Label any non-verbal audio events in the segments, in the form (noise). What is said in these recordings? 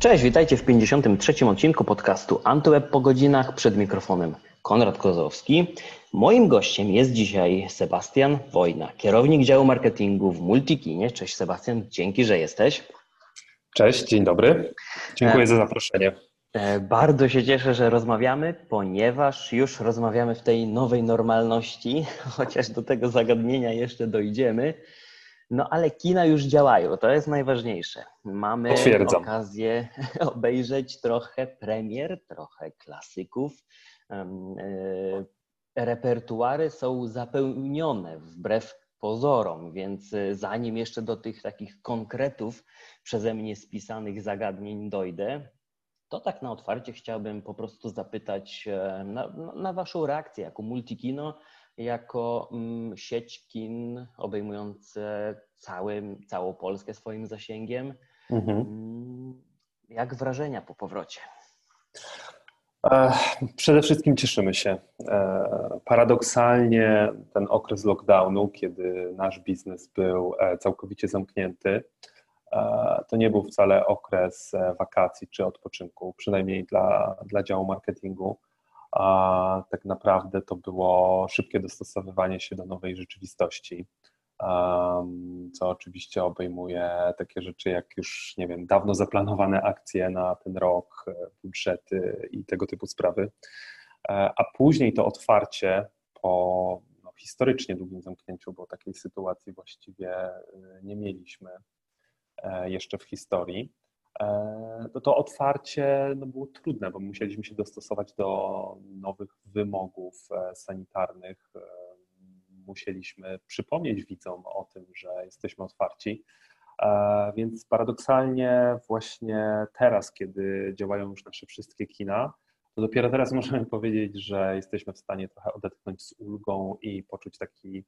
Cześć, witajcie w 53. odcinku podcastu Antyweb po godzinach przed mikrofonem Konrad Kozowski. Moim gościem jest dzisiaj Sebastian Wojna, kierownik działu marketingu w Multikinie. Cześć Sebastian, dzięki, że jesteś. Cześć, dzień dobry. Dziękuję e, za zaproszenie. E, bardzo się cieszę, że rozmawiamy, ponieważ już rozmawiamy w tej nowej normalności, (laughs) chociaż do tego zagadnienia jeszcze dojdziemy. No ale kina już działają, to jest najważniejsze. Mamy Potwierdzam. okazję (laughs) obejrzeć trochę premier, trochę klasyków. E, repertuary są zapełnione wbrew pozorom, więc e, zanim jeszcze do tych takich konkretów przeze mnie spisanych zagadnień dojdę, to tak na otwarcie chciałbym po prostu zapytać e, na, na Waszą reakcję jako multikino, jako mm, sieć kin obejmujące cały, całą Polskę swoim zasięgiem. Mhm. Mm, jak wrażenia po powrocie? Przede wszystkim cieszymy się. Paradoksalnie ten okres lockdownu, kiedy nasz biznes był całkowicie zamknięty, to nie był wcale okres wakacji czy odpoczynku, przynajmniej dla, dla działu marketingu. A tak naprawdę to było szybkie dostosowywanie się do nowej rzeczywistości co oczywiście obejmuje takie rzeczy jak już, nie wiem, dawno zaplanowane akcje na ten rok, e, budżety i tego typu sprawy. E, a później to otwarcie po no, historycznie długim zamknięciu, bo takiej sytuacji właściwie e, nie mieliśmy jeszcze w historii. To to otwarcie no, było trudne, bo musieliśmy się dostosować do nowych wymogów sanitarnych, musieliśmy przypomnieć widzom o tym, że jesteśmy otwarci. E, więc paradoksalnie właśnie teraz, kiedy działają już nasze wszystkie kina, to dopiero teraz (laughs) możemy powiedzieć, że jesteśmy w stanie trochę odetchnąć z ulgą i poczuć taki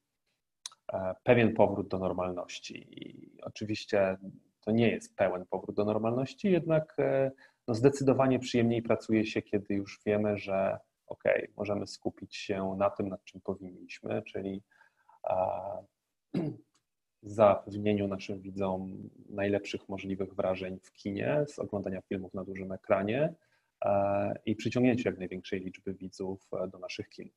e, pewien powrót do normalności. I oczywiście to nie jest pełen powrót do normalności, jednak e, no zdecydowanie przyjemniej pracuje się, kiedy już wiemy, że ok, możemy skupić się na tym, nad czym powinniśmy, czyli (clears throat) zapewnieniu naszym widzom najlepszych możliwych wrażeń w kinie, z oglądania filmów na dużym ekranie i przyciągnięciu jak największej liczby widzów e, do naszych kin.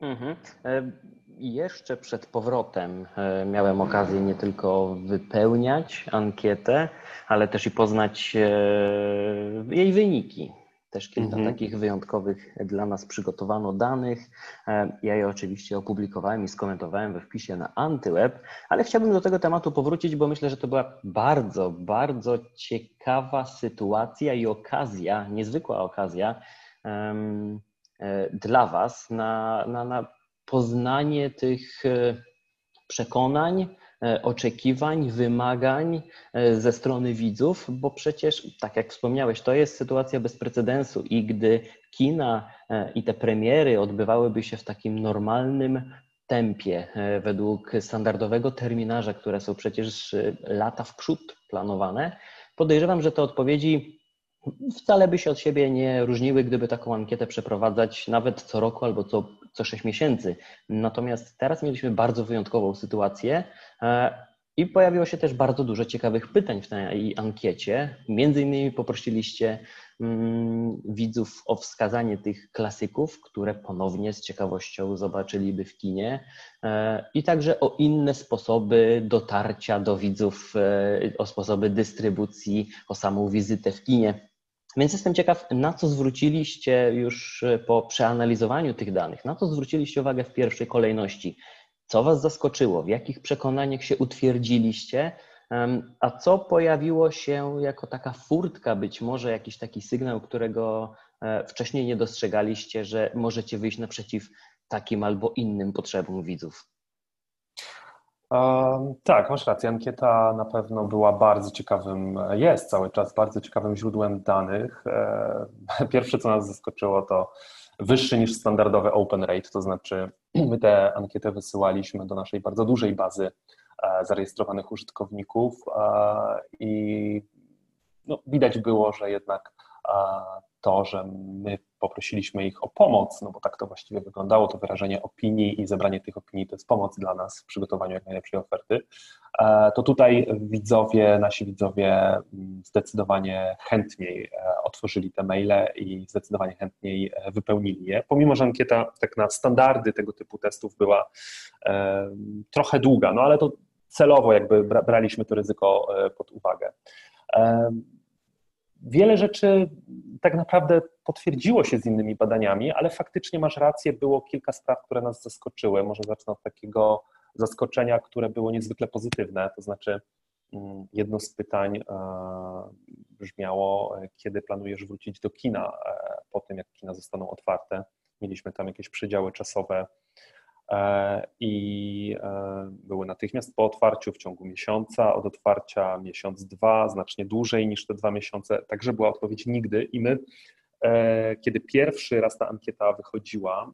Mhm. E, jeszcze przed powrotem e, miałem okazję nie tylko wypełniać ankietę, ale też i poznać jej wyniki. Też kilka mhm. takich wyjątkowych dla nas przygotowano danych. E, ja je oczywiście opublikowałem i skomentowałem we wpisie na Antyweb, ale chciałbym do tego tematu powrócić, bo myślę, że to była bardzo, bardzo ciekawa sytuacja i okazja, niezwykła okazja dla Was na, na, na poznanie tych e, przekonań, E, oczekiwań, wymagań e, ze strony widzów, bo przecież, tak jak wspomniałeś, to jest sytuacja bez precedensu i gdy kina e, i te premiery odbywałyby się w takim normalnym tempie, według standardowego terminarza, które są przecież lata w przód planowane, podejrzewam, że te odpowiedzi wcale by się od siebie nie różniły, gdyby taką ankietę przeprowadzać nawet co roku albo co, co 6 miesięcy. Natomiast teraz mieliśmy bardzo wyjątkową sytuację e, i pojawiło się też bardzo dużo ciekawych pytań w tej ankiecie. Między innymi poprosiliście mm, widzów o wskazanie tych klasyków, które ponownie z ciekawością zobaczyliby w kinie e, i także o inne sposoby dotarcia do widzów, e, o sposoby dystrybucji, o samą wizytę w kinie. Więc jestem ciekaw, na co zwróciliście już e, po przeanalizowaniu tych danych, na co zwróciliście uwagę w pierwszej kolejności? Co Was zaskoczyło? W jakich przekonaniach się utwierdziliście? A co pojawiło się jako taka furtka, być może jakiś taki sygnał, którego e, wcześniej nie dostrzegaliście, że możecie wyjść naprzeciw takim albo innym potrzebom widzów? Tak, masz rację. Ankieta na pewno była bardzo ciekawym, jest cały czas bardzo ciekawym źródłem danych. E, (laughs) pierwsze, co nas zaskoczyło, to wyższy niż standardowy open rate, to znaczy (clears throat) my tę ankietę wysyłaliśmy do naszej bardzo dużej bazy e, zarejestrowanych użytkowników i no, widać było, że jednak to, że my poprosiliśmy ich o pomoc, no bo tak to właściwie wyglądało, to wyrażenie opinii i zebranie tych opinii to jest pomoc dla nas w przygotowaniu jak najlepszej oferty, e, to tutaj widzowie, nasi widzowie mm, zdecydowanie chętniej e, otworzyli te maile i zdecydowanie chętniej e, wypełnili je, pomimo, że ankieta tak na standardy tego typu testów była trochę długa, no ale to celowo jakby braliśmy to ryzyko pod uwagę. Wiele rzeczy tak naprawdę potwierdziło się z innymi badaniami, ale faktycznie masz rację, było kilka spraw, które nas zaskoczyły. Może zacznę od takiego zaskoczenia, które było niezwykle pozytywne, to znaczy mm, jedno z pytań e, brzmiało, kiedy planujesz wrócić do kina e, po tym, jak kina zostaną otwarte. Mieliśmy tam jakieś przedziały czasowe E, i były natychmiast po otwarciu w ciągu miesiąca, od otwarcia miesiąc, dwa, znacznie dłużej niż te dwa miesiące, także była odpowiedź nigdy i my, kiedy pierwszy raz ta ankieta wychodziła,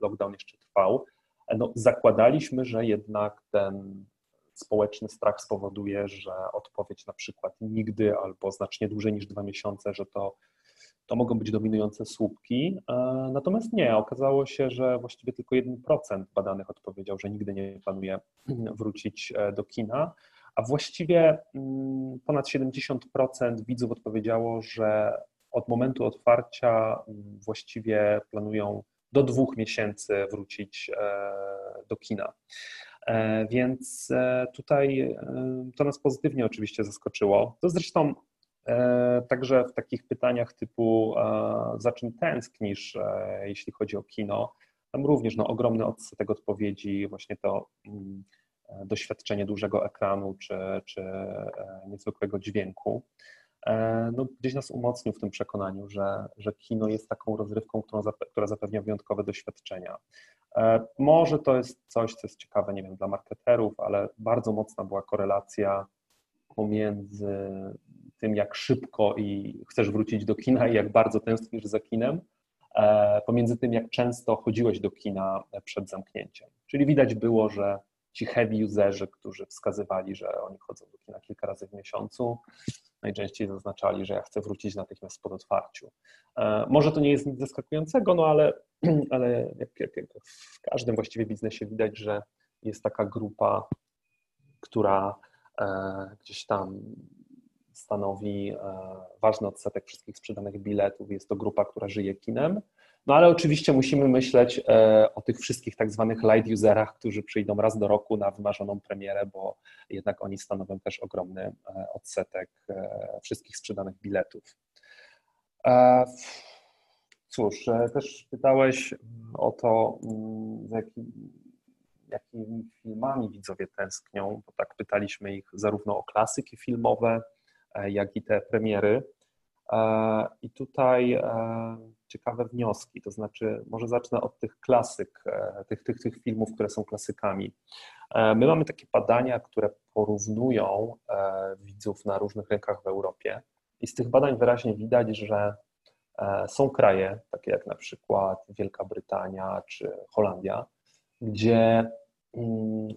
lockdown jeszcze trwał, no, zakładaliśmy, że jednak ten społeczny strach spowoduje, że odpowiedź na przykład nigdy albo znacznie dłużej niż dwa miesiące, że to to mogą być dominujące słupki. E, natomiast nie, okazało się, że właściwie tylko 1% badanych odpowiedział, że nigdy nie planuje wrócić e, do kina, a właściwie mm, ponad 70% widzów odpowiedziało, że od momentu otwarcia mm, właściwie planują do dwóch miesięcy wrócić e, do kina. Więc tutaj to nas pozytywnie oczywiście zaskoczyło. To zresztą E, także w takich pytaniach typu e, za czym tęsknisz, e, jeśli chodzi o kino, tam również no, ogromny odsetek odpowiedzi, właśnie to mm, doświadczenie dużego ekranu czy, czy niezwykłego dźwięku. No, gdzieś nas umocnił w tym przekonaniu, że, że kino jest taką rozrywką, którą, która zapewnia wyjątkowe doświadczenia. Może to jest coś, co jest ciekawe, nie wiem, dla marketerów, ale bardzo mocna była korelacja pomiędzy tym, jak szybko i chcesz wrócić do kina i jak bardzo tęsknisz za kinem, e, pomiędzy tym, jak często chodziłeś do kina przed zamknięciem. Czyli widać było, że ci heavy userzy, którzy wskazywali, że oni chodzą do kina kilka razy w miesiącu, najczęściej zaznaczali, że ja chcę wrócić natychmiast po otwarciu. E, może to nie jest nic zaskakującego, no ale, (clears throat) ale jak, jak, w każdym właściwie biznesie widać, że jest taka grupa, która e, gdzieś tam stanowi e, ważny odsetek wszystkich sprzedanych biletów. Jest to grupa, która żyje kinem. No ale oczywiście musimy myśleć e, o tych wszystkich tak zwanych light userach, którzy przyjdą raz do roku na wymarzoną premierę, bo jednak oni stanowią też ogromny e, odsetek wszystkich sprzedanych biletów. Cóż, też pytałeś o to, mm, jakim, jakimi filmami widzowie tęsknią, bo tak pytaliśmy ich zarówno o klasyki filmowe, E, jak i te premiery. E, I tutaj e, ciekawe wnioski, to znaczy, może zacznę od tych klasyk, tych, tych, tych filmów, które są klasykami. My mamy takie badania, które porównują widzów na różnych rynkach w Europie, i z tych badań wyraźnie widać, że są kraje, takie jak na przykład Wielka Brytania czy Holandia, gdzie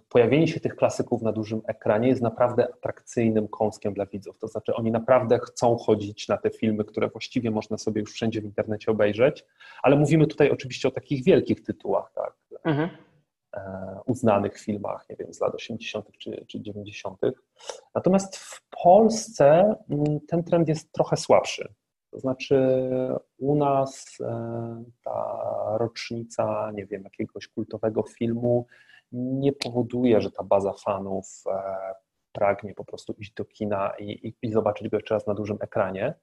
pojawienie się tych klasyków na dużym ekranie jest naprawdę atrakcyjnym kąskiem dla widzów. To znaczy, oni naprawdę chcą chodzić na te filmy, które właściwie można sobie już wszędzie w internecie obejrzeć, ale mówimy tutaj oczywiście o takich wielkich tytułach, tak? Mhm. E, uznanych filmach, nie wiem, z lat 80. czy, czy 90. Natomiast w Polsce mm, ten trend jest trochę słabszy. To znaczy, u nas e, ta rocznica, nie wiem, jakiegoś kultowego filmu nie powoduje, że ta baza fanów e, pragnie po prostu iść do kina i, i, i zobaczyć go jeszcze raz na dużym ekranie.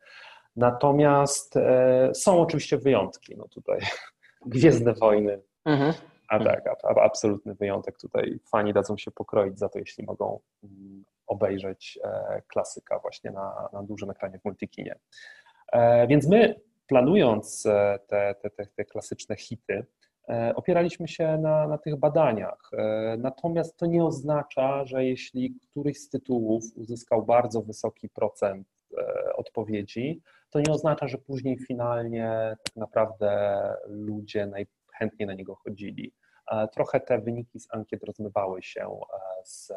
Natomiast e, są oczywiście wyjątki. No tutaj (laughs) Gwiezdne Wojny, mhm. a tak, a, absolutny wyjątek. Tutaj fani dadzą się pokroić za to, jeśli mogą mm, obejrzeć e, klasyka właśnie na, na dużym ekranie w multikinie. Więc my planując te, te, te, te klasyczne hity, opieraliśmy się na, na tych badaniach. E, natomiast to nie oznacza, że jeśli któryś z tytułów uzyskał bardzo wysoki procent e, odpowiedzi, to nie oznacza, że później finalnie tak naprawdę ludzie najchętniej na niego chodzili. Trochę te wyniki z ankiet rozmywały się z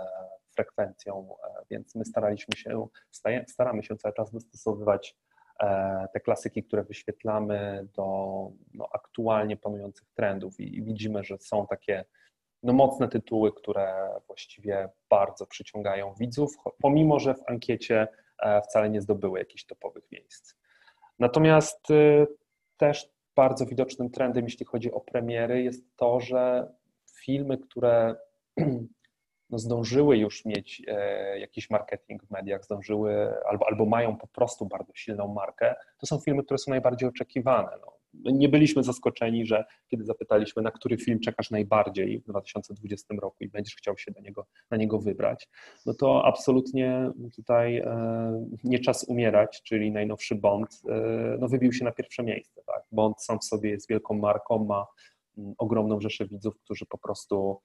frekwencją, więc my staraliśmy się, staramy się cały czas dostosowywać te klasyki, które wyświetlamy do no, aktualnie panujących trendów i, i widzimy, że są takie no, mocne tytuły, które właściwie bardzo przyciągają widzów, pomimo że w ankiecie wcale nie zdobyły jakichś topowych miejsc. Natomiast y, też bardzo widocznym trendem, jeśli chodzi o premiery, jest to, że filmy, które (clears throat) no, zdążyły już mieć e, jakiś marketing w mediach, zdążyły albo, albo mają po prostu bardzo silną markę, to są filmy, które są najbardziej oczekiwane. No, nie byliśmy zaskoczeni, że kiedy zapytaliśmy, na który film czekasz najbardziej w 2020 roku i będziesz chciał się do niego, na niego wybrać, no to absolutnie tutaj e, nie czas umierać, czyli najnowszy Bond, e, no wybił się na pierwsze miejsce. Tak? Bond sam w sobie jest wielką marką, ma mm, ogromną rzeszę widzów, którzy po prostu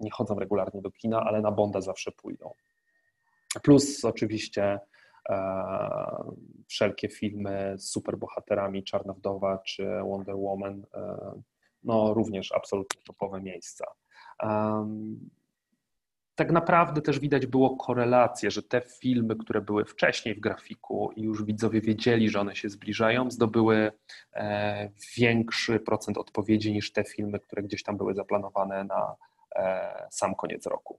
nie chodzą regularnie do kina, ale na Bonda zawsze pójdą. Plus oczywiście E, wszelkie filmy z superbohaterami, Czarna Wdowa czy Wonder Woman, e, no również absolutnie topowe miejsca. Tak naprawdę też widać było korelację, że te filmy, które były wcześniej w grafiku i już widzowie wiedzieli, że one się zbliżają, zdobyły e, większy procent odpowiedzi niż te filmy, które gdzieś tam były zaplanowane na sam koniec roku.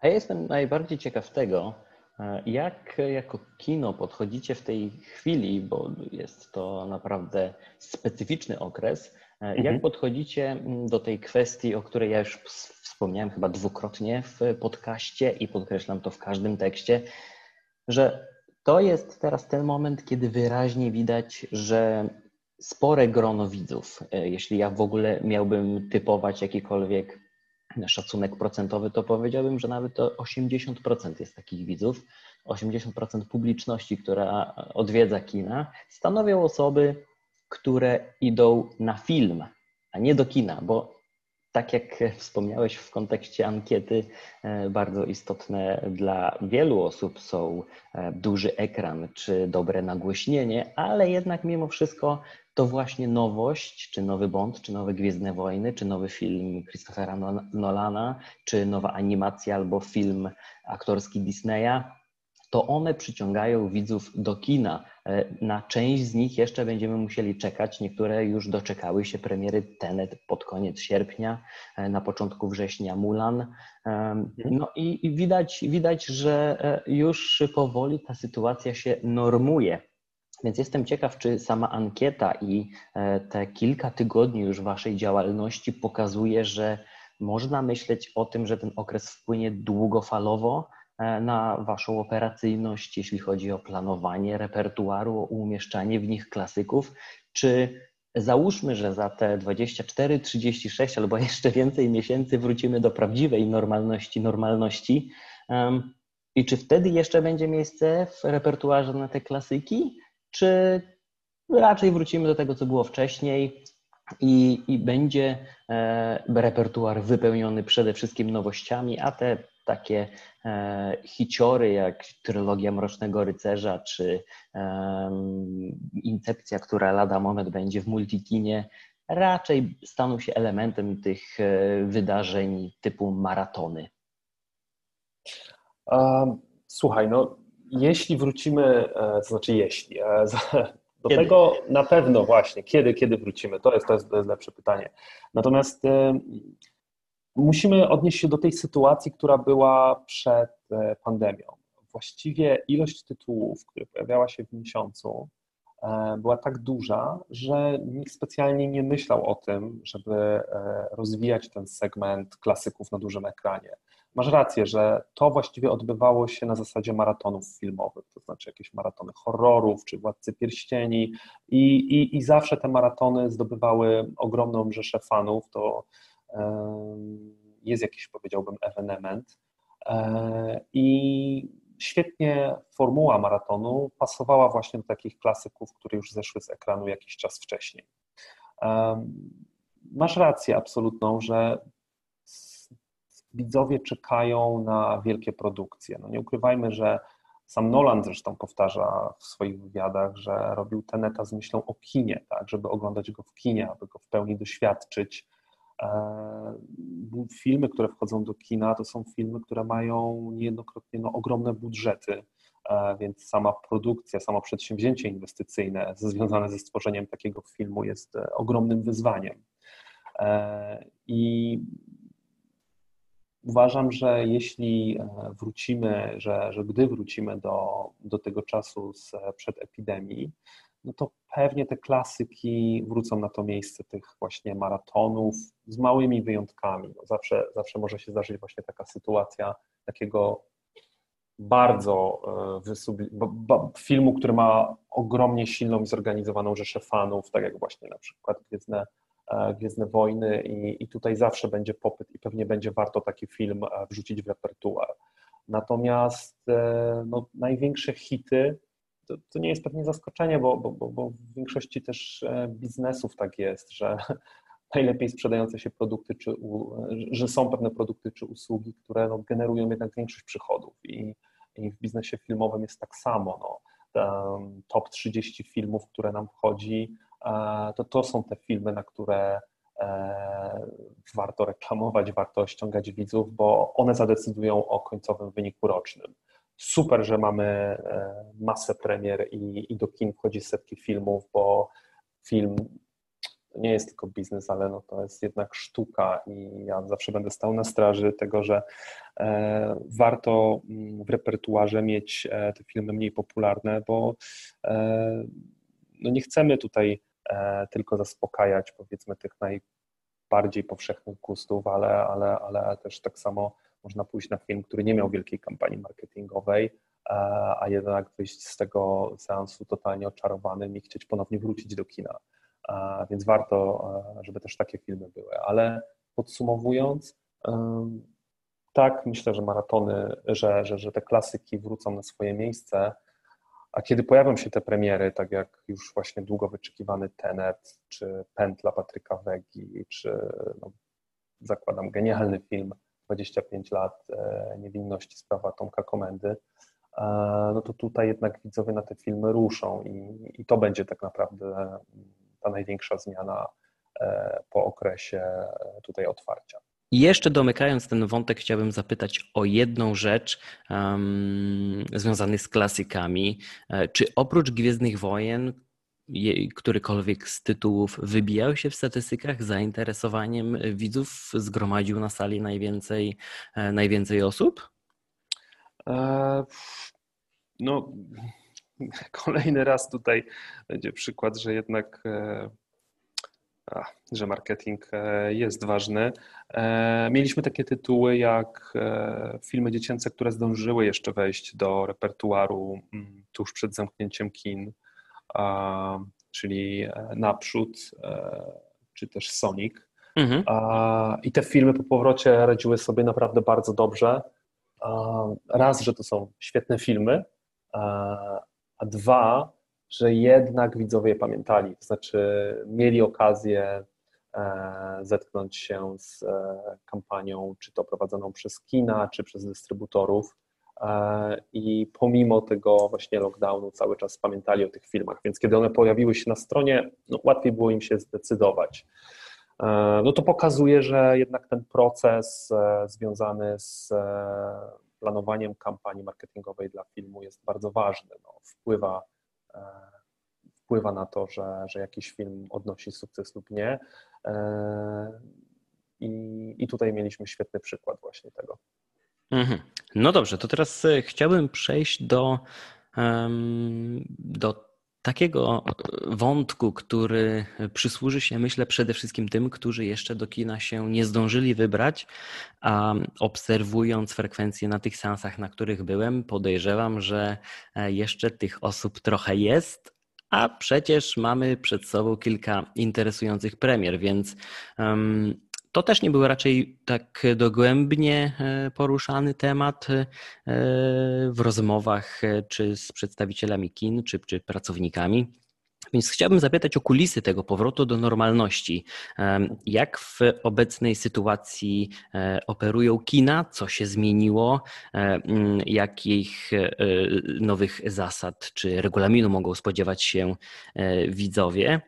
A ja jestem najbardziej ciekaw tego, E, jak jako kino podchodzicie w tej chwili, bo jest to naprawdę specyficzny okres, e, mhm. jak podchodzicie mm, do tej kwestii, o której ja już wspomniałem chyba dwukrotnie w podcaście i podkreślam to w każdym tekście, że to jest teraz ten moment, kiedy wyraźnie widać, że spore grono widzów, e, jeśli ja w ogóle miałbym typować jakikolwiek szacunek procentowy, to powiedziałbym, że nawet to 80% jest takich widzów, 80% publiczności, która odwiedza kina, stanowią osoby, które idą na film, a nie do kina, bo tak jak wspomniałeś w kontekście ankiety, e, bardzo istotne dla wielu osób są e, duży ekran czy dobre nagłośnienie, ale jednak mimo wszystko to właśnie nowość, czy nowy Bond, czy nowe Gwiezdne Wojny, czy nowy film Christophera Nolana, czy nowa animacja albo film aktorski Disneya, to one przyciągają widzów do kina. E, na część z nich jeszcze będziemy musieli czekać. Niektóre już doczekały się premiery Tenet pod koniec sierpnia, e, na początku września Mulan. Mhm. No i widać, widać, że e, już powoli ta sytuacja się normuje. Więc jestem ciekaw, czy sama ankieta i te kilka tygodni już Waszej działalności pokazuje, że można myśleć o tym, że ten okres wpłynie długofalowo, E, na Waszą operacyjność, jeśli chodzi o planowanie repertuaru, o umieszczanie w nich klasyków? Czy załóżmy, że za te 24, 36 albo (laughs) jeszcze więcej miesięcy wrócimy do prawdziwej normalności, normalności? I czy wtedy jeszcze będzie miejsce w repertuarze na te klasyki? Czy raczej wrócimy do tego, co było wcześniej, i, i, będzie e, repertuar wypełniony przede wszystkim nowościami, a te takie e, hiciory jak trylogia Mrocznego Rycerza czy Incepcja, która lada moment będzie w multikinie, raczej staną się elementem tych e, wydarzeń typu maratony. Słuchaj, no jeśli wrócimy, e, to znaczy jeśli, do kiedy? tego na pewno właśnie, kiedy, kiedy wrócimy, to jest, to jest, to jest lepsze pytanie. Natomiast musimy odnieść się do tej sytuacji, która była przed e, pandemią. Właściwie ilość tytułów, które pojawiała się w miesiącu, e, była tak duża, że nikt specjalnie nie myślał o tym, żeby e, rozwijać ten segment klasyków na dużym ekranie. Masz rację, że to właściwie odbywało się na zasadzie maratonów filmowych, to znaczy jakieś maratony horrorów czy Władcy Pierścieni i, i, i zawsze te maratony zdobywały ogromną rzeszę fanów. To jest jakiś, powiedziałbym, ewenement. E, I świetnie formuła maratonu pasowała właśnie do takich klasyków, które już zeszły z ekranu jakiś czas wcześniej. Masz rację absolutną, że widzowie czekają na wielkie produkcje. No nie ukrywajmy, że sam Nolan zresztą powtarza w swoich wywiadach, że robił Teneta z myślą o kinie, tak, żeby oglądać go w kinie, aby go w pełni doświadczyć, E, filmy, które wchodzą do kina, to są filmy, które mają niejednokrotnie no, ogromne budżety. więc sama produkcja, samo przedsięwzięcie inwestycyjne związane ze stworzeniem takiego filmu jest ogromnym wyzwaniem. I uważam, że jeśli wrócimy, że, że gdy wrócimy do, do tego czasu przed epidemii, no to pewnie te klasyki wrócą na to miejsce tych właśnie maratonów z małymi wyjątkami. No zawsze, zawsze może się zdarzyć właśnie taka sytuacja takiego bardzo e, filmu, który ma ogromnie silną i zorganizowaną rzeszę fanów, tak jak właśnie na przykład Gwiezdne, e, Gwiezdne Wojny i, i tutaj zawsze będzie popyt i pewnie będzie warto taki film e, wrzucić w repertuar. Natomiast no, największe hity to, to, nie jest pewnie zaskoczenie, bo, bo, bo, w większości też biznesów tak jest, że (laughs) najlepiej sprzedające się produkty, czy że są pewne produkty czy usługi, które no, generują jednak większość przychodów i, i w biznesie filmowym jest tak samo. No. Top 30 filmów, które nam wchodzi, e, to to są te filmy, na które e, warto reklamować, warto ściągać widzów, bo one zadecydują o końcowym wyniku rocznym. Super, że mamy e, masę premier i, i do kin wchodzi setki filmów, bo film nie jest tylko biznes, ale no to jest jednak sztuka i ja zawsze będę stał na straży tego, że e, warto mm, w repertuarze mieć e, te filmy mniej popularne, bo e, no nie chcemy tutaj tylko zaspokajać powiedzmy tych najbardziej powszechnych gustów, ale, ale, ale też tak samo można pójść na film, który nie miał wielkiej kampanii marketingowej, a jednak wyjść z tego seansu totalnie oczarowanym i chcieć ponownie wrócić do kina więc warto, e, żeby też takie filmy były. Ale podsumowując, tak, myślę, że maratony, że, że, że te klasyki wrócą na swoje miejsce, a kiedy pojawią się te premiery, tak jak już właśnie długo wyczekiwany Tenet, czy Pętla Patryka Wegi, czy no, zakładam genialny film 25 lat e, niewinności sprawa Tomka Komendy, e, no to tutaj jednak widzowie na te filmy ruszą i, i to będzie tak naprawdę ta największa zmiana e, po okresie tutaj otwarcia. Jeszcze domykając ten wątek, chciałbym zapytać o jedną rzecz um, z klasykami. E, czy oprócz Gwiezdnych Wojen, którykolwiek z tytułów wybijał się w statystykach zainteresowaniem widzów, zgromadził na sali najwięcej, najwięcej osób? no, (laughs) kolejny raz tutaj będzie przykład, że jednak e, że marketing e, jest ważny. E, mieliśmy takie tytuły jak filmy dziecięce, które zdążyły jeszcze wejść do repertuaru mm, tuż przed zamknięciem kin, czyli Naprzód, czy też Sonic. Mhm. I te filmy po powrocie radziły sobie naprawdę bardzo dobrze. Raz, że to są świetne filmy, a dwa, że jednak widzowie pamiętali, to znaczy mieli okazję e, zetknąć się z e, kampanią, czy to prowadzoną przez kina, czy przez dystrybutorów. E, I pomimo tego właśnie lockdownu cały czas pamiętali o tych filmach, więc kiedy one pojawiły się na stronie, no, łatwiej było im się zdecydować. No to pokazuje, że jednak ten proces związany z planowaniem kampanii marketingowej dla filmu jest bardzo ważny. No, wpływa, wpływa na to, że, że jakiś film odnosi sukces lub nie. E, I, I tutaj mieliśmy świetny przykład właśnie tego. Mhm. No dobrze, to teraz e, chciałbym przejść do, do takiego wątku, który przysłuży się, myślę, przede wszystkim tym, którzy jeszcze do kina się nie zdążyli wybrać, a obserwując frekwencję na tych seansach, na których byłem, podejrzewam, że jeszcze tych osób trochę jest, a przecież mamy przed sobą kilka interesujących premier, więc um, to też nie był raczej tak dogłębnie e, poruszany temat e, w rozmowach e, czy z przedstawicielami kin, czy, czy pracownikami. Więc chciałbym zapytać o kulisy tego powrotu do normalności. Jak w obecnej sytuacji operują kina? Co się zmieniło? Jakich nowych zasad czy regulaminu mogą spodziewać się widzowie?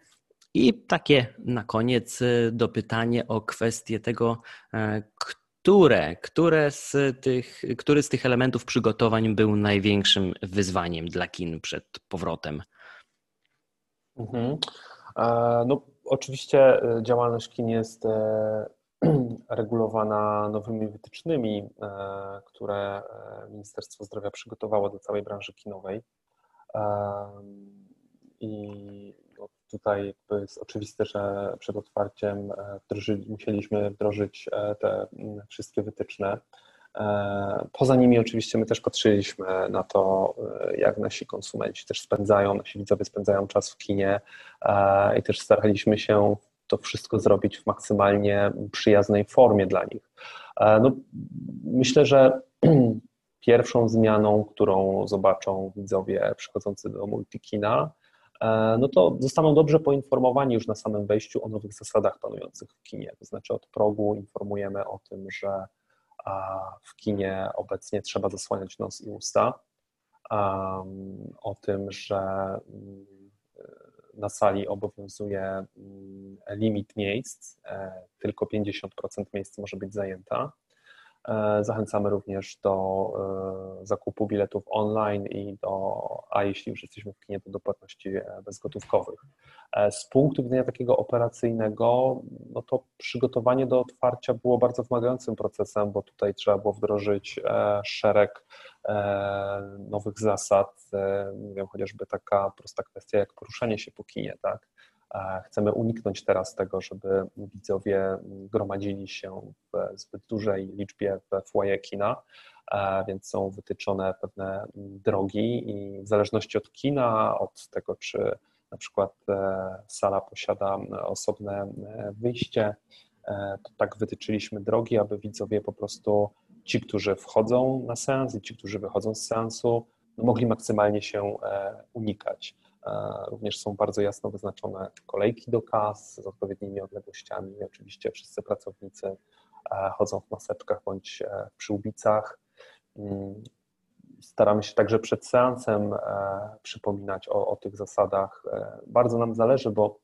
I takie na koniec y, dopytanie o kwestię tego, e, które, które z tych, który z tych elementów przygotowań był największym wyzwaniem dla kin przed powrotem? Mhm. E, no, oczywiście e, działalność kin jest (clears throat) regulowana nowymi wytycznymi, które Ministerstwo Zdrowia przygotowało do całej branży kinowej. I tutaj jest oczywiste, że przed otwarciem wdroży, musieliśmy wdrożyć te wszystkie wytyczne. E, poza nimi oczywiście my też patrzyliśmy na to, e, jak nasi konsumenci też spędzają, nasi widzowie spędzają czas w kinie e, i też staraliśmy się to wszystko zrobić w maksymalnie przyjaznej formie dla nich. No, myślę, że (clears throat) pierwszą zmianą, którą zobaczą widzowie przychodzący do multikina, no to zostaną dobrze poinformowani już na samym wejściu o nowych zasadach panujących w kinie. To znaczy od progu informujemy o tym, że w kinie obecnie trzeba zasłaniać nos i usta. O tym, że mm, na sali obowiązuje mm, limit miejsc, e, tylko 50% miejsc może być zajęta. E, zachęcamy również do e, zakupu biletów online i do, a jeśli już jesteśmy w kinie, to do płatności bezgotówkowych. Z punktu widzenia takiego operacyjnego, no to przygotowanie do otwarcia było bardzo wymagającym procesem, bo tutaj trzeba było wdrożyć szereg nowych zasad. Nie wiem, chociażby taka prosta kwestia jak poruszanie się po kinie, tak? Chcemy uniknąć teraz tego, żeby widzowie gromadzili się w zbyt dużej liczbie w foyer kina, więc są wytyczone pewne drogi i w zależności od kina, od tego, czy na przykład e, sala posiada osobne e, wyjście, e, to tak wytyczyliśmy drogi, aby widzowie po prostu ci, którzy wchodzą na seans i ci, którzy wychodzą z seansu, mogli maksymalnie się unikać. Również są bardzo jasno wyznaczone kolejki do kas z odpowiednimi odległościami oczywiście wszyscy pracownicy chodzą w maseczkach bądź w przyłbicach. Mm, staramy się także przed seansem przypominać o, o tych zasadach. E, bardzo nam zależy, bo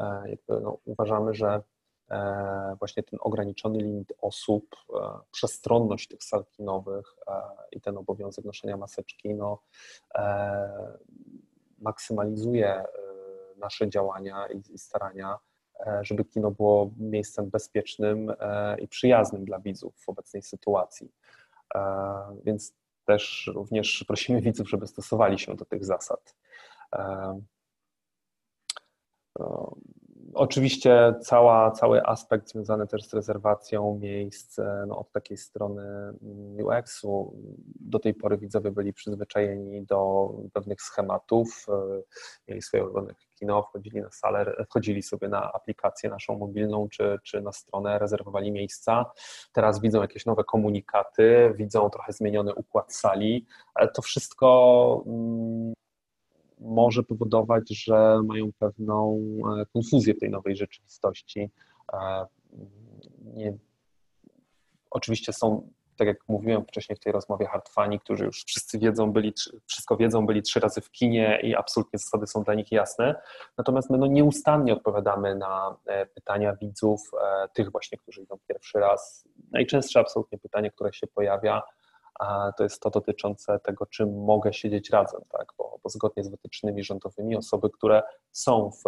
e, no, uważamy, że e, właśnie ten ograniczony limit osób, przestronność tych sal kinowych i ten obowiązek noszenia maseczki no, maksymalizuje e, nasze działania i starania, e, żeby kino było miejscem bezpiecznym e, i przyjaznym dla widzów w obecnej sytuacji. Więc też również prosimy widzów, żeby stosowali się do tych zasad. Oczywiście cała, cały aspekt związany też z rezerwacją miejsc no, od takiej strony mm, UX-u. Do tej pory widzowie byli przyzwyczajeni do pewnych schematów, e, mieli swoje ulubione kino, wchodzili na salę, wchodzili sobie na aplikację naszą mobilną czy, czy na stronę, rezerwowali miejsca. Teraz widzą jakieś nowe komunikaty, widzą trochę zmieniony układ sali. To wszystko mm, może powodować, że mają pewną e, konfuzję w tej nowej rzeczywistości. E, nie, oczywiście są, tak jak mówiłem wcześniej w tej rozmowie, hardfani, którzy już wszyscy wiedzą, byli, wszystko wiedzą, byli trzy razy w kinie i absolutnie zasady są dla nich jasne. Natomiast my no, nieustannie odpowiadamy na e, pytania widzów, tych właśnie, którzy idą pierwszy raz. Najczęstsze absolutnie pytanie, które się pojawia, to jest to dotyczące tego, czym mogę siedzieć razem, tak? bo, bo zgodnie z wytycznymi rządowymi osoby, które są w,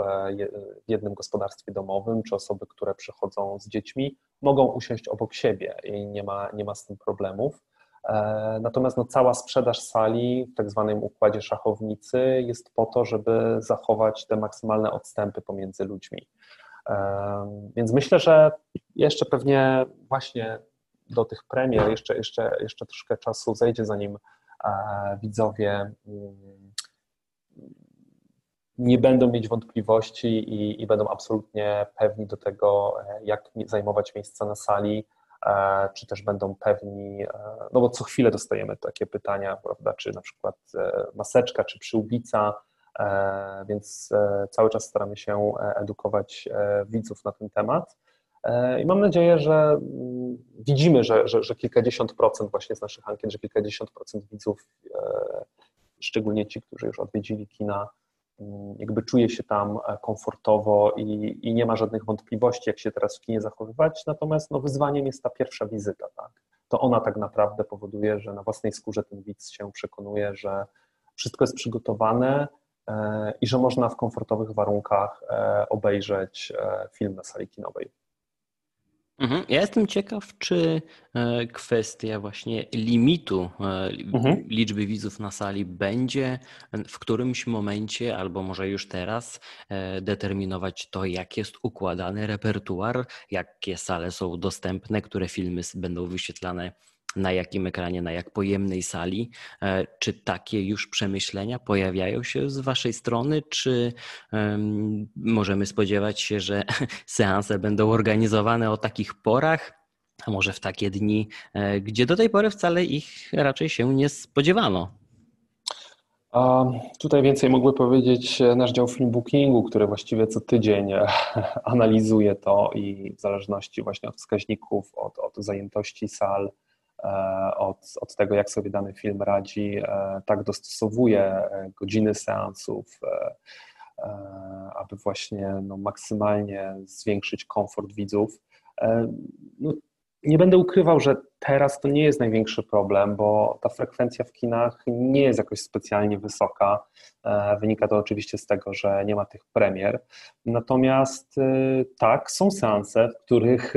w jednym gospodarstwie domowym, czy osoby, które przychodzą z dziećmi, mogą usiąść obok siebie i nie ma, nie ma z tym problemów. E, natomiast no, cała sprzedaż sali w tak zwanym układzie szachownicy jest po to, żeby zachować te maksymalne odstępy pomiędzy ludźmi. E, więc myślę, że jeszcze pewnie właśnie do tych premier jeszcze, jeszcze, jeszcze troszkę czasu zejdzie, zanim e, widzowie mm, nie będą mieć wątpliwości i, i będą absolutnie pewni do tego, e, jak zajmować miejsca na sali, e, czy też będą pewni, no bo co chwilę dostajemy takie pytania, prawda, czy na przykład maseczka, czy przyłbica, więc cały czas staramy się edukować widzów na ten temat. E, I mam nadzieję, że mm, widzimy, że, że, że kilkadziesiąt procent właśnie z naszych ankiet, że kilkadziesiąt procent widzów, e, szczególnie ci, którzy już odwiedzili kina, mm, jakby czuje się tam komfortowo i, i nie ma żadnych wątpliwości, jak się teraz w kinie zachowywać. Natomiast no, wyzwaniem jest ta pierwsza wizyta. Tak? To ona tak naprawdę powoduje, że na własnej skórze ten widz się przekonuje, że wszystko jest przygotowane i że można w komfortowych warunkach obejrzeć film na sali kinowej. Mhm. Ja jestem ciekaw, czy e, kwestia właśnie limitu e, mhm. liczby widzów na sali będzie w którymś momencie, albo może już teraz, e, determinować to, jak jest układany repertuar, jakie sale są dostępne, które filmy będą wyświetlane na jakim ekranie, na jak pojemnej sali. E, czy takie już przemyślenia pojawiają się z Waszej strony, czy um, możemy spodziewać się, że (laughs) seanse będą organizowane o takich porach? A może w takie dni, e, gdzie do tej pory wcale ich raczej się nie spodziewano? A tutaj więcej mógłby powiedzieć nasz dział film bookingu, który właściwie co tydzień (laughs) analizuje to i w zależności właśnie od wskaźników, od, od zajętości sal, E, od, od tego, jak sobie dany film radzi, e, tak dostosowuje e, godziny seansów, aby właśnie no, maksymalnie zwiększyć komfort widzów. No, nie będę ukrywał, że teraz to nie jest największy problem, bo ta frekwencja w kinach nie jest jakoś specjalnie wysoka. Wynika to oczywiście z tego, że nie ma tych premier. Natomiast tak, są seanse, w których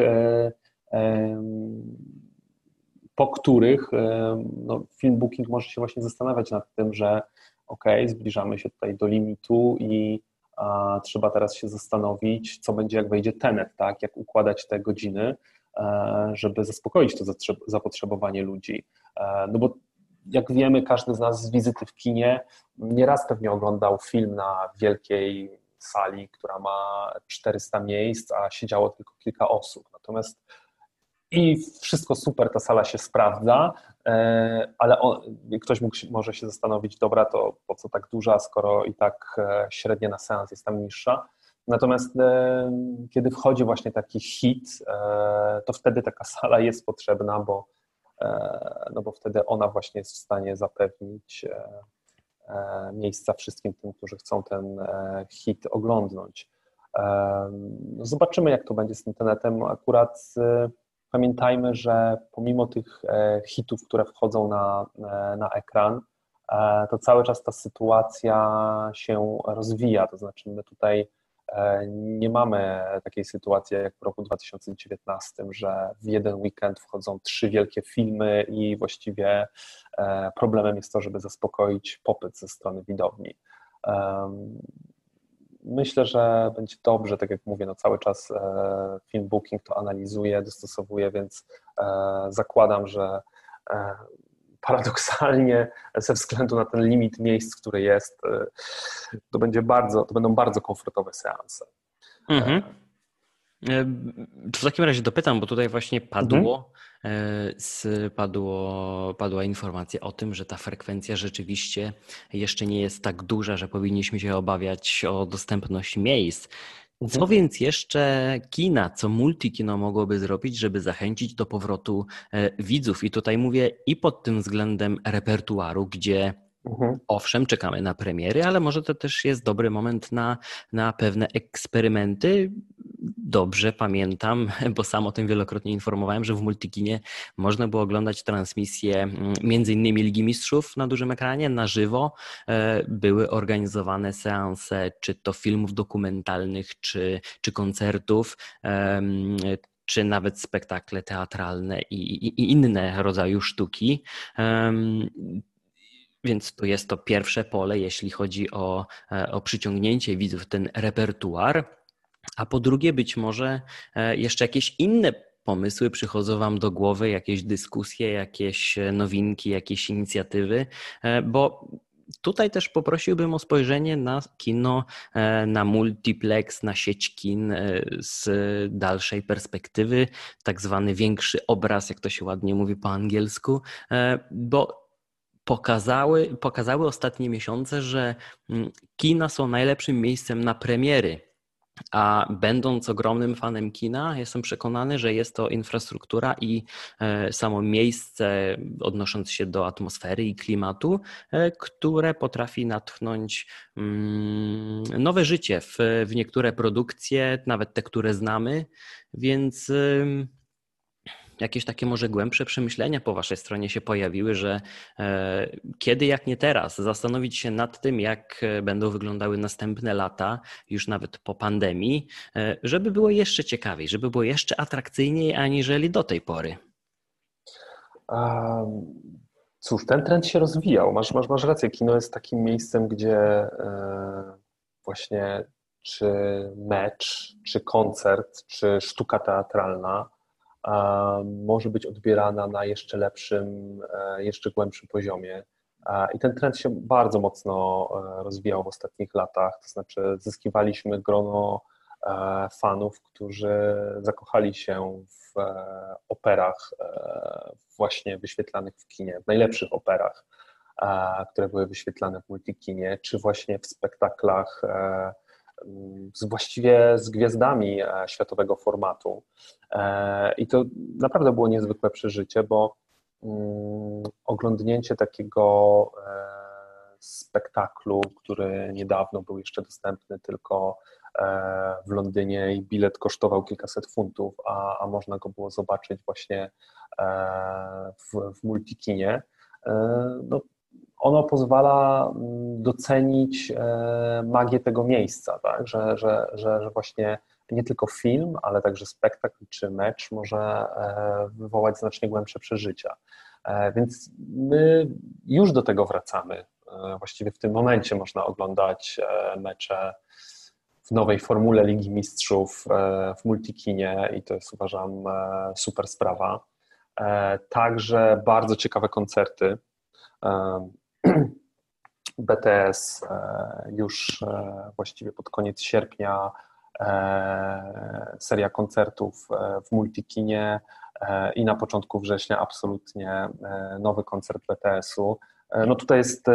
po których e, no, film booking może się właśnie zastanawiać nad tym, że ok, zbliżamy się tutaj do limitu i a, trzeba teraz się zastanowić, co będzie, jak wejdzie tenet, tak, jak układać te godziny, e, żeby zaspokoić to zapotrzebowanie ludzi. E, no bo jak wiemy, każdy z nas z wizyty w kinie nieraz pewnie oglądał film na wielkiej sali, która ma 400 miejsc, a siedziało tylko kilka osób. Natomiast i wszystko super, ta sala się sprawdza, e, ale on, ktoś mógł, może się zastanowić, dobra, to po co tak duża, skoro i tak e, średnia na seans jest tam niższa. Natomiast e, kiedy wchodzi właśnie taki hit, to wtedy taka (laughs) sala jest potrzebna, bo, no bo wtedy ona właśnie jest w stanie zapewnić miejsca wszystkim tym, którzy chcą ten hit oglądnąć. No zobaczymy, jak to będzie z internetem. Akurat Pamiętajmy, że pomimo tych e, hitów, które wchodzą na, e, na ekran, e, to cały czas ta sytuacja się rozwija. To znaczy, my tutaj nie mamy takiej sytuacji jak w roku 2019, że w jeden weekend wchodzą trzy wielkie filmy i właściwie problemem jest to, żeby zaspokoić popyt ze strony widowni myślę, że będzie dobrze, tak jak mówię, no cały czas e, film booking to analizuje, dostosowuje, więc e, zakładam, że e, paradoksalnie ze względu na ten limit miejsc, który jest, to będzie bardzo, to będą bardzo komfortowe seanse. Mhm. W takim razie dopytam, bo tutaj właśnie padło, mhm. padło, padła informacja o tym, że ta frekwencja rzeczywiście jeszcze nie jest tak duża, że powinniśmy się obawiać o dostępność miejsc. Co mhm. więc jeszcze kina, co multikino mogłoby zrobić, żeby zachęcić do powrotu e, widzów? I tutaj mówię i pod tym względem repertuaru, gdzie Mhm. Owszem, czekamy na premiery, ale może to też jest dobry moment na, na pewne eksperymenty. Dobrze pamiętam, (laughs) bo sam o tym wielokrotnie informowałem, że w Multikinie można było oglądać transmisję mm, między innymi Ligi Mistrzów na dużym ekranie, na żywo. E, były organizowane seanse, czy to filmów dokumentalnych, czy, czy koncertów czy nawet spektakle teatralne i, i, inne rodzaje sztuki. Więc to jest to pierwsze pole, jeśli chodzi o, e, o przyciągnięcie widzów, ten repertuar. A po drugie, być może e, jeszcze jakieś inne pomysły przychodzą Wam do głowy, jakieś dyskusje, jakieś e, nowinki, jakieś inicjatywy, bo tutaj też poprosiłbym o spojrzenie na kino, na multiplex, na sieć kin z dalszej perspektywy, tak zwany większy obraz, jak to się ładnie mówi po angielsku, bo pokazały, pokazały ostatnie miesiące, że mm, kina są najlepszym miejscem na premiery. A będąc ogromnym fanem kina, jestem przekonany, że jest to infrastruktura i e, samo miejsce, odnosząc się do atmosfery i klimatu, e, które potrafi natchnąć mm, nowe życie w, w niektóre produkcje, nawet te, które znamy. Więc jakieś takie może głębsze przemyślenia po Waszej stronie się pojawiły, że e, kiedy jak nie teraz zastanowić się nad tym, jak e, będą wyglądały następne lata, już nawet po pandemii, e, żeby było jeszcze ciekawiej, żeby było jeszcze atrakcyjniej aniżeli do tej pory? Cóż, ten trend się rozwijał. Masz, masz, masz rację. Kino jest takim miejscem, gdzie właśnie czy mecz, czy koncert, czy sztuka teatralna może być odbierana na jeszcze lepszym, e, jeszcze głębszym poziomie. I ten trend się bardzo mocno e, rozwijał w ostatnich latach, to znaczy zyskiwaliśmy grono e, fanów, którzy zakochali się w operach właśnie wyświetlanych w kinie, w najlepszych operach, które były wyświetlane w multikinie, czy właśnie w spektaklach z właściwie z gwiazdami e, światowego formatu. E, I to naprawdę było niezwykłe przeżycie, bo mm, oglądnięcie takiego e, spektaklu, który niedawno był jeszcze dostępny tylko w Londynie i bilet kosztował kilkaset funtów, a, a można go było zobaczyć właśnie w, w multikinie. No, ono pozwala mm, docenić e, magię tego miejsca, tak? że, że, że, że właśnie nie tylko film, ale także spektakl czy mecz może e, wywołać znacznie głębsze przeżycia. E, więc my już do tego wracamy. Właściwie w tym momencie można oglądać mecze w nowej formule Ligi Mistrzów w multikinie i to jest uważam super sprawa. Także bardzo ciekawe koncerty. (clears throat) BTS e, już e, właściwie pod koniec sierpnia e, seria koncertów w Multikinie i na początku września absolutnie nowy koncert BTS-u. No tutaj jest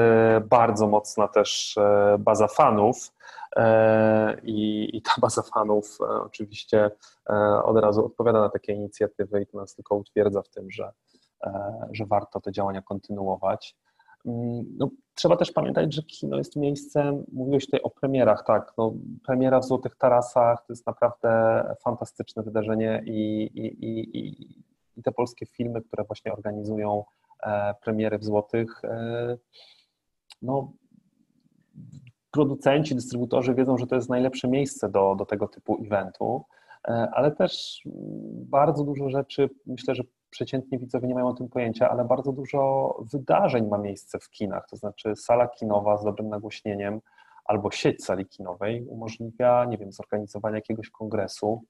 bardzo mocna też baza fanów i, i ta baza fanów oczywiście od razu odpowiada na takie inicjatywy i to nas tylko utwierdza w tym, że, że warto te działania kontynuować. Mm, no, trzeba też pamiętać, że kino jest miejscem, mówiłeś tutaj o premierach, tak, no, premiera w Złotych Tarasach to jest naprawdę fantastyczne wydarzenie i, i, i, i te polskie filmy, które właśnie organizują e, premiery w Złotych, e, no, producenci, dystrybutorzy wiedzą, że to jest najlepsze miejsce do, do tego typu eventu, e, ale też bardzo dużo rzeczy myślę, że przeciętni widzowie nie mają o tym pojęcia, ale bardzo dużo wydarzeń ma miejsce w kinach, to znaczy sala kinowa z dobrym nagłośnieniem albo sieć sali kinowej umożliwia, nie wiem, zorganizowanie jakiegoś kongresu.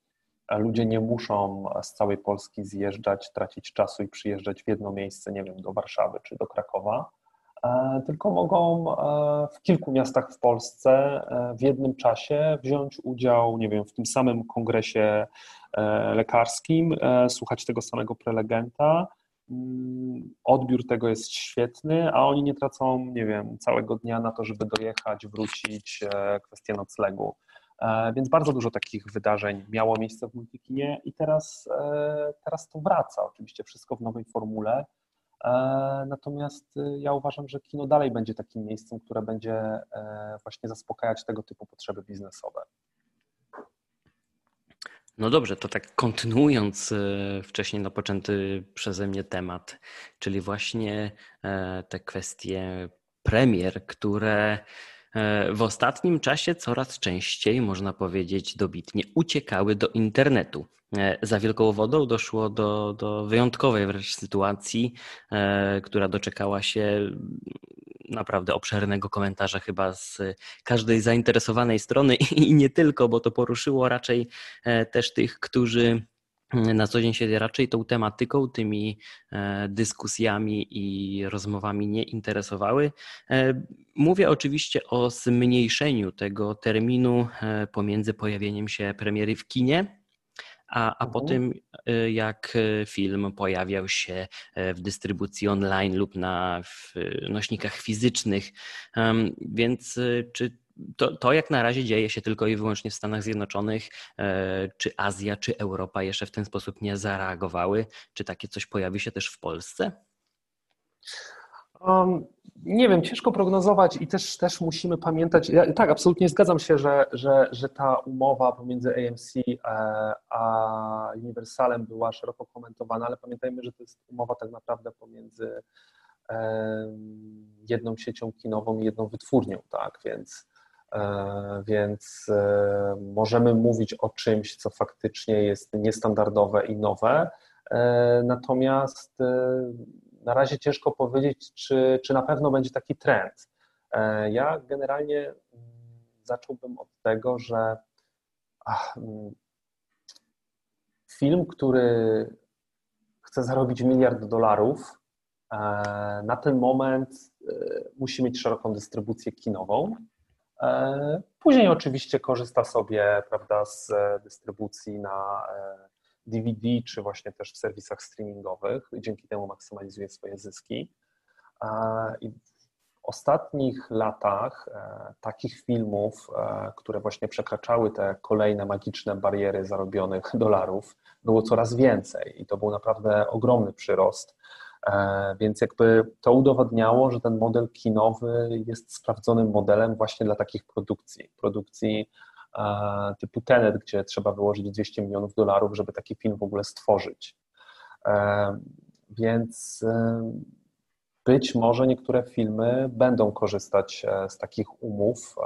Ludzie nie muszą z całej Polski zjeżdżać, tracić czasu i przyjeżdżać w jedno miejsce, nie wiem, do Warszawy czy do Krakowa, e, tylko mogą e, w kilku miastach w Polsce e, w jednym czasie wziąć udział, nie wiem, w tym samym kongresie lekarskim, e, słuchać tego samego prelegenta. Mm, odbiór tego jest świetny, a oni nie tracą, nie wiem, całego dnia na to, żeby dojechać, wrócić, e, kwestie noclegu. Więc bardzo dużo takich wydarzeń miało miejsce w Multikinie i teraz, teraz to wraca. Oczywiście wszystko w nowej formule. Natomiast ja uważam, że kino dalej będzie takim miejscem, które będzie właśnie zaspokajać tego typu potrzeby biznesowe. No dobrze, to tak kontynuując e, wcześniej napoczęty przeze mnie temat, czyli właśnie e, te kwestie premier, które w ostatnim czasie coraz częściej, można powiedzieć dobitnie, uciekały do internetu. Za Wielką Wodą doszło do, do wyjątkowej wręcz sytuacji, która doczekała się naprawdę obszernego komentarza chyba z każdej zainteresowanej strony (laughs) i nie tylko, bo to poruszyło raczej e, też tych, którzy na co dzień się raczej tą tematyką, tymi e, dyskusjami i rozmowami nie interesowały. E, mówię oczywiście o zmniejszeniu tego terminu pomiędzy pojawieniem się premiery w kinie a, a po mhm. tym, y, jak film pojawiał się w dystrybucji online lub na nośnikach fizycznych. Więc czy to, to jak na razie dzieje się tylko i wyłącznie w Stanach Zjednoczonych. Czy Azja, czy Europa jeszcze w ten sposób nie zareagowały? Czy takie coś pojawi się też w Polsce? Um, nie wiem, ciężko prognozować i też, też musimy pamiętać. Ja, tak, absolutnie zgadzam się, że, że, że ta umowa pomiędzy AMC e, a Universalem była szeroko komentowana, ale pamiętajmy, że to jest umowa tak naprawdę pomiędzy jedną siecią kinową i jedną wytwórnią, tak, więc, e, więc e, możemy mówić o czymś, co faktycznie jest niestandardowe i nowe, natomiast na razie ciężko powiedzieć, czy, czy na pewno będzie taki trend. E, ja generalnie mm, zacząłbym od tego, że ach, mm, film, który chce zarobić miliard dolarów, e, na ten moment e, musi mieć szeroką dystrybucję kinową. Później oczywiście korzysta sobie prawda, z dystrybucji na DVD, czy właśnie też w serwisach streamingowych. Dzięki temu maksymalizuje swoje zyski. I w ostatnich latach e, takich filmów, e, które właśnie przekraczały te kolejne magiczne bariery zarobionych dolarów, było coraz więcej i to był naprawdę ogromny przyrost. E, więc jakby to udowodniało, że ten model kinowy jest sprawdzonym modelem właśnie dla takich produkcji, produkcji typu Tenet, gdzie trzeba wyłożyć 200 milionów dolarów, żeby taki film w ogóle stworzyć. E, więc e, być może niektóre filmy będą korzystać e, z takich umów,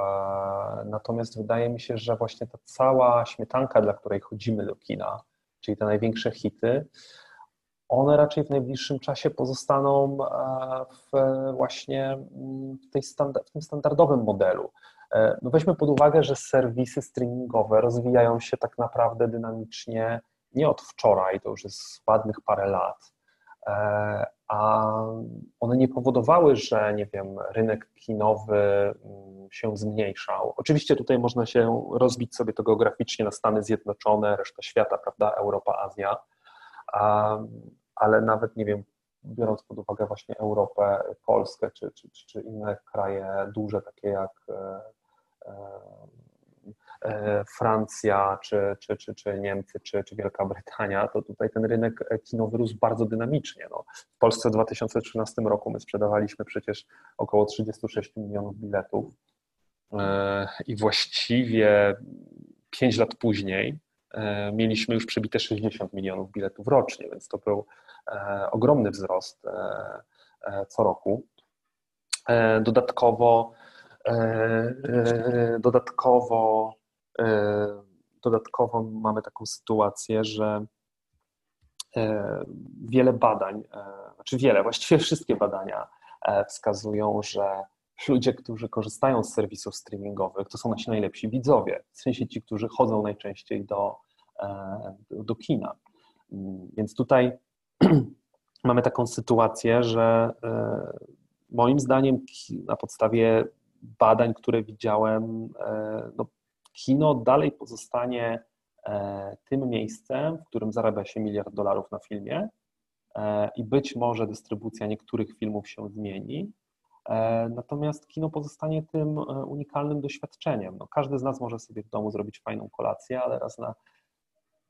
natomiast wydaje mi się, że właśnie ta cała śmietanka, dla której chodzimy do kina, czyli te największe hity, one raczej w najbliższym czasie pozostaną w właśnie mm, w, tej w tym standardowym modelu. E, no weźmy pod uwagę, że serwisy streamingowe rozwijają się tak naprawdę dynamicznie nie od wczoraj, to już jest ładnych parę lat, e, a one nie powodowały, że nie wiem, rynek kinowy mm, się zmniejszał. Oczywiście tutaj można się rozbić sobie to geograficznie na Stany Zjednoczone, reszta świata, prawda, Europa, Azja, ale nawet nie wiem, biorąc pod uwagę właśnie Europę, Polskę czy, czy, czy inne kraje duże, takie jak e, E, Francja, czy, czy, czy, czy Niemcy, czy, czy Wielka Brytania, to tutaj ten rynek kinowy rósł bardzo dynamicznie. No, w Polsce w 2013 roku my sprzedawaliśmy przecież około 36 milionów biletów e, i właściwie 5 lat później e, mieliśmy już przebite 60 milionów biletów rocznie, więc to był ogromny wzrost co roku. Dodatkowo E, e, dodatkowo, e, dodatkowo mamy taką sytuację, że wiele badań, znaczy wiele, właściwie wszystkie badania wskazują, że ludzie, którzy korzystają z serwisów streamingowych, to są nasi najlepsi widzowie, w sensie ci, którzy chodzą najczęściej do, do kina. Więc tutaj (clears throat) mamy taką sytuację, że moim zdaniem na podstawie badań, które widziałem, e, no, kino dalej pozostanie e, tym miejscem, w którym zarabia się miliard dolarów na filmie e, i być może dystrybucja niektórych filmów się zmieni. Natomiast kino pozostanie tym unikalnym doświadczeniem. No, każdy z nas może sobie w domu zrobić fajną kolację, ale raz na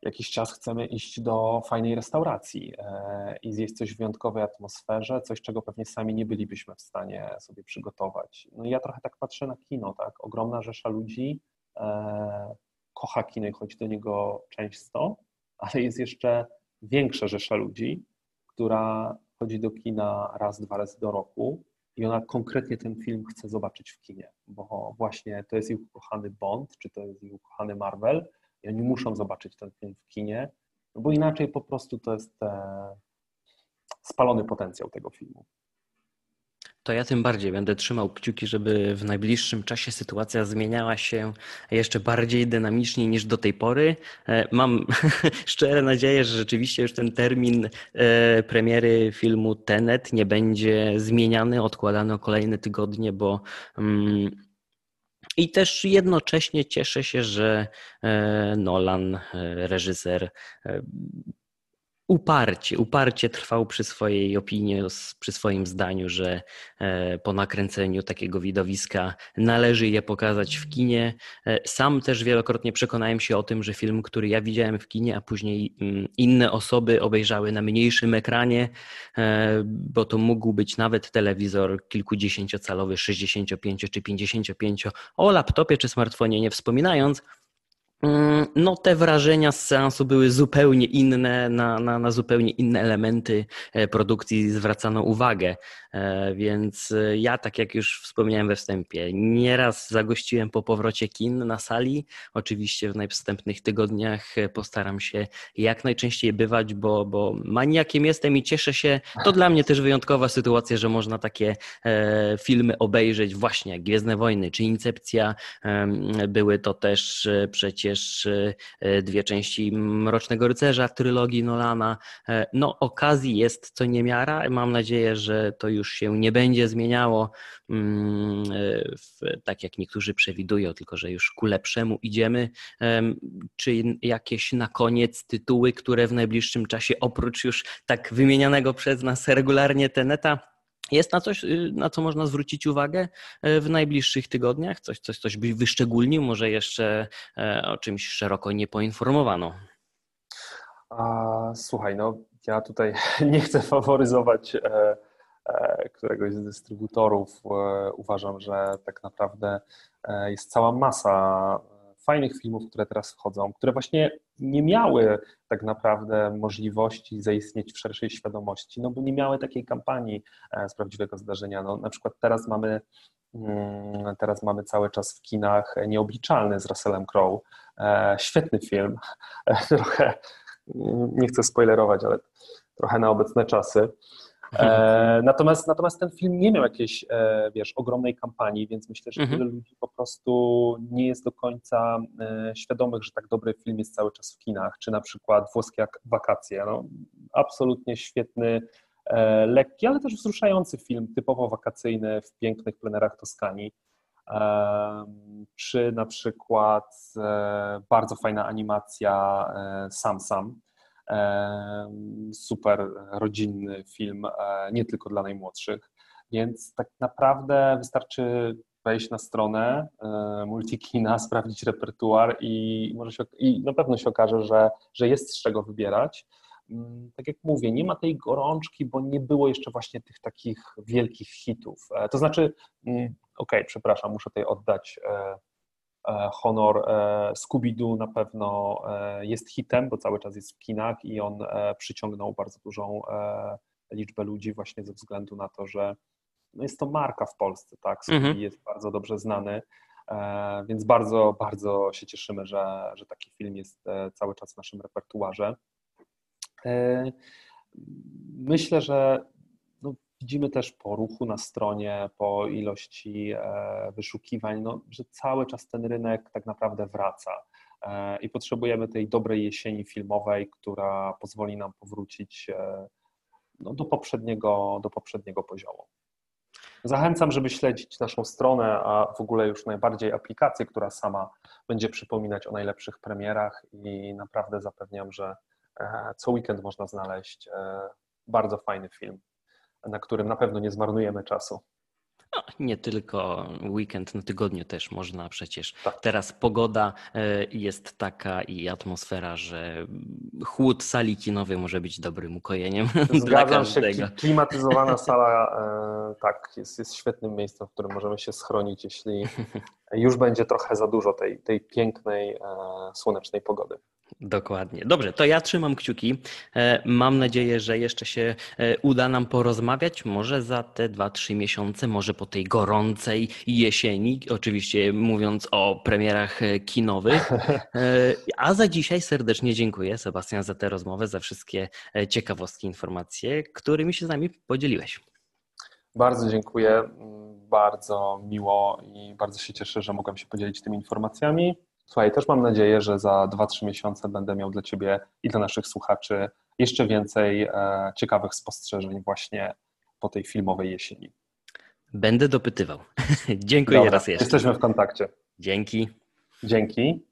jakiś czas chcemy iść do fajnej restauracji e, i zjeść coś w wyjątkowej atmosferze, coś, czego pewnie sami nie bylibyśmy w stanie sobie przygotować. No i ja trochę tak patrzę na kino, tak? Ogromna rzesza ludzi e, kocha kino i chodzi do niego często, ale jest jeszcze większa rzesza ludzi, która chodzi do kina raz, dwa razy do roku i ona konkretnie ten film chce zobaczyć w kinie, bo właśnie to jest ich ukochany Bond, czy to jest ich ukochany Marvel, i oni muszą zobaczyć ten film w kinie, no bo inaczej po prostu to jest e, spalony potencjał tego filmu. To ja tym bardziej będę trzymał kciuki, żeby w najbliższym czasie sytuacja zmieniała się jeszcze bardziej dynamicznie niż do tej pory. E, mam (laughs) szczere nadzieję, że rzeczywiście już ten termin e, premiery filmu Tenet nie będzie zmieniany, odkładany o kolejne tygodnie, bo mm, i też jednocześnie cieszę się, że e, Nolan, e, reżyser, e, uparcie, uparcie trwał przy swojej opinii, przy swoim zdaniu, że e, po nakręceniu takiego widowiska należy je pokazać w kinie. E, sam też wielokrotnie przekonałem się o tym, że film, który ja widziałem w kinie, a później mm, inne osoby obejrzały na mniejszym ekranie, e, bo to mógł być nawet telewizor kilkudziesięciocalowy, 65 czy 55, o laptopie czy smartfonie nie wspominając, no, te wrażenia z seansu były zupełnie inne, na, na, na, zupełnie inne elementy e, produkcji zwracano uwagę. E, więc e, ja, tak jak już wspomniałem we wstępie, nieraz zagościłem po powrocie kin na sali. Oczywiście w najwstępnych tygodniach postaram się jak najczęściej bywać, bo, bo maniakiem jestem i cieszę się. To dla mnie też wyjątkowa sytuacja, że można takie filmy obejrzeć, właśnie jak Gwiezdne Wojny czy Incepcja. Były to też przecież przecież e, dwie części Mrocznego Rycerza, trylogii Nolana. E, no, okazji jest co niemiara. Mam nadzieję, że to już się nie będzie zmieniało, mm, e, tak jak niektórzy przewidują, tylko że już ku lepszemu idziemy. Czy jakieś na koniec tytuły, które w najbliższym czasie, oprócz już tak wymienianego przez nas regularnie Teneta, jest na coś, y, na co można zwrócić uwagę e, w najbliższych tygodniach? Coś, coś, coś byś wyszczególnił? Może jeszcze e, o czymś szeroko nie poinformowano? A, słuchaj, no ja tutaj (laughs) nie chcę faworyzować e, któregoś z dystrybutorów. Uważam, że tak naprawdę jest cała masa fajnych filmów, które teraz wchodzą, które właśnie nie miały tak naprawdę możliwości zaistnieć w szerszej świadomości, no bo nie miały takiej kampanii e, z prawdziwego zdarzenia. No, na przykład teraz mamy mm, Teraz mamy cały czas w kinach Nieobliczalny z Russellem Crowe. E, świetny film. (laughs) Trochę, nie chcę spoilerować, ale trochę na obecne czasy. E, natomiast, natomiast ten film nie miał jakiejś, e, wiesz, ogromnej kampanii, więc myślę, że mhm. wiele ludzi po prostu nie jest do końca e, świadomych, że tak dobry film jest cały czas w kinach, czy na przykład Włoskie wakacje. No, absolutnie świetny, e, lekki, ale też wzruszający film, typowo wakacyjny w pięknych plenerach Toskanii. E, czy na przykład e, bardzo fajna animacja Sam Sam, super rodzinny film, e, nie tylko dla najmłodszych. Więc tak naprawdę wystarczy wejść na stronę e, Multikina, (laughs) sprawdzić repertuar i, może się, i na pewno się okaże, że, że jest z czego wybierać. Mm, tak jak mówię, nie ma tej gorączki, bo nie było jeszcze właśnie tych takich wielkich hitów. E, to znaczy, mm, okej, okay, przepraszam, muszę tutaj oddać honor e, Scooby-Doo na pewno e, jest hitem, bo cały czas jest w kinach i on przyciągnął bardzo dużą liczbę ludzi właśnie ze względu na to, że no jest to marka w Polsce, tak? Scooby mhm. jest bardzo dobrze znany, więc bardzo, bardzo się cieszymy, że, że taki film jest cały czas w naszym repertuarze. Myślę, że Widzimy też po ruchu na stronie, po ilości e, wyszukiwań, no, że cały czas ten rynek tak naprawdę wraca e, i potrzebujemy tej dobrej jesieni filmowej, która pozwoli nam powrócić e, no, do, poprzedniego, do poprzedniego poziomu. Zachęcam, żeby śledzić naszą stronę, a w ogóle już najbardziej aplikację, która sama będzie przypominać o najlepszych premierach i naprawdę zapewniam, że co weekend można znaleźć bardzo fajny film na którym na pewno nie zmarnujemy czasu. No, nie tylko weekend, na tygodniu też można przecież. Tak. Teraz pogoda e, jest taka i atmosfera, że chłód sali kinowej może być dobrym ukojeniem (laughs) Zgadzam dla każdego. Się, klimatyzowana (laughs) sala e, tak, jest, jest świetnym miejscem, w którym możemy się schronić, jeśli (laughs) już będzie trochę za dużo tej, tej pięknej, e, słonecznej pogody. Dokładnie. Dobrze, to ja trzymam kciuki. E, mam nadzieję, że jeszcze się e, uda nam porozmawiać. Może za te dwa, trzy miesiące, może po tej gorącej jesieni, oczywiście mówiąc o premierach kinowych. A za dzisiaj serdecznie dziękuję, Sebastian, za tę rozmowę, za wszystkie ciekawostki, informacje, którymi się z nami podzieliłeś. Bardzo dziękuję. Bardzo miło i bardzo się cieszę, że mogłem się podzielić tymi informacjami. Słuchaj, też mam nadzieję, że za 2-3 miesiące będę miał dla Ciebie i dla naszych słuchaczy jeszcze więcej e, ciekawych spostrzeżeń właśnie po tej filmowej jesieni. Będę dopytywał. (laughs) Dziękuję Dobra, raz jeszcze. Jesteśmy w kontakcie. Dzięki. Dzięki.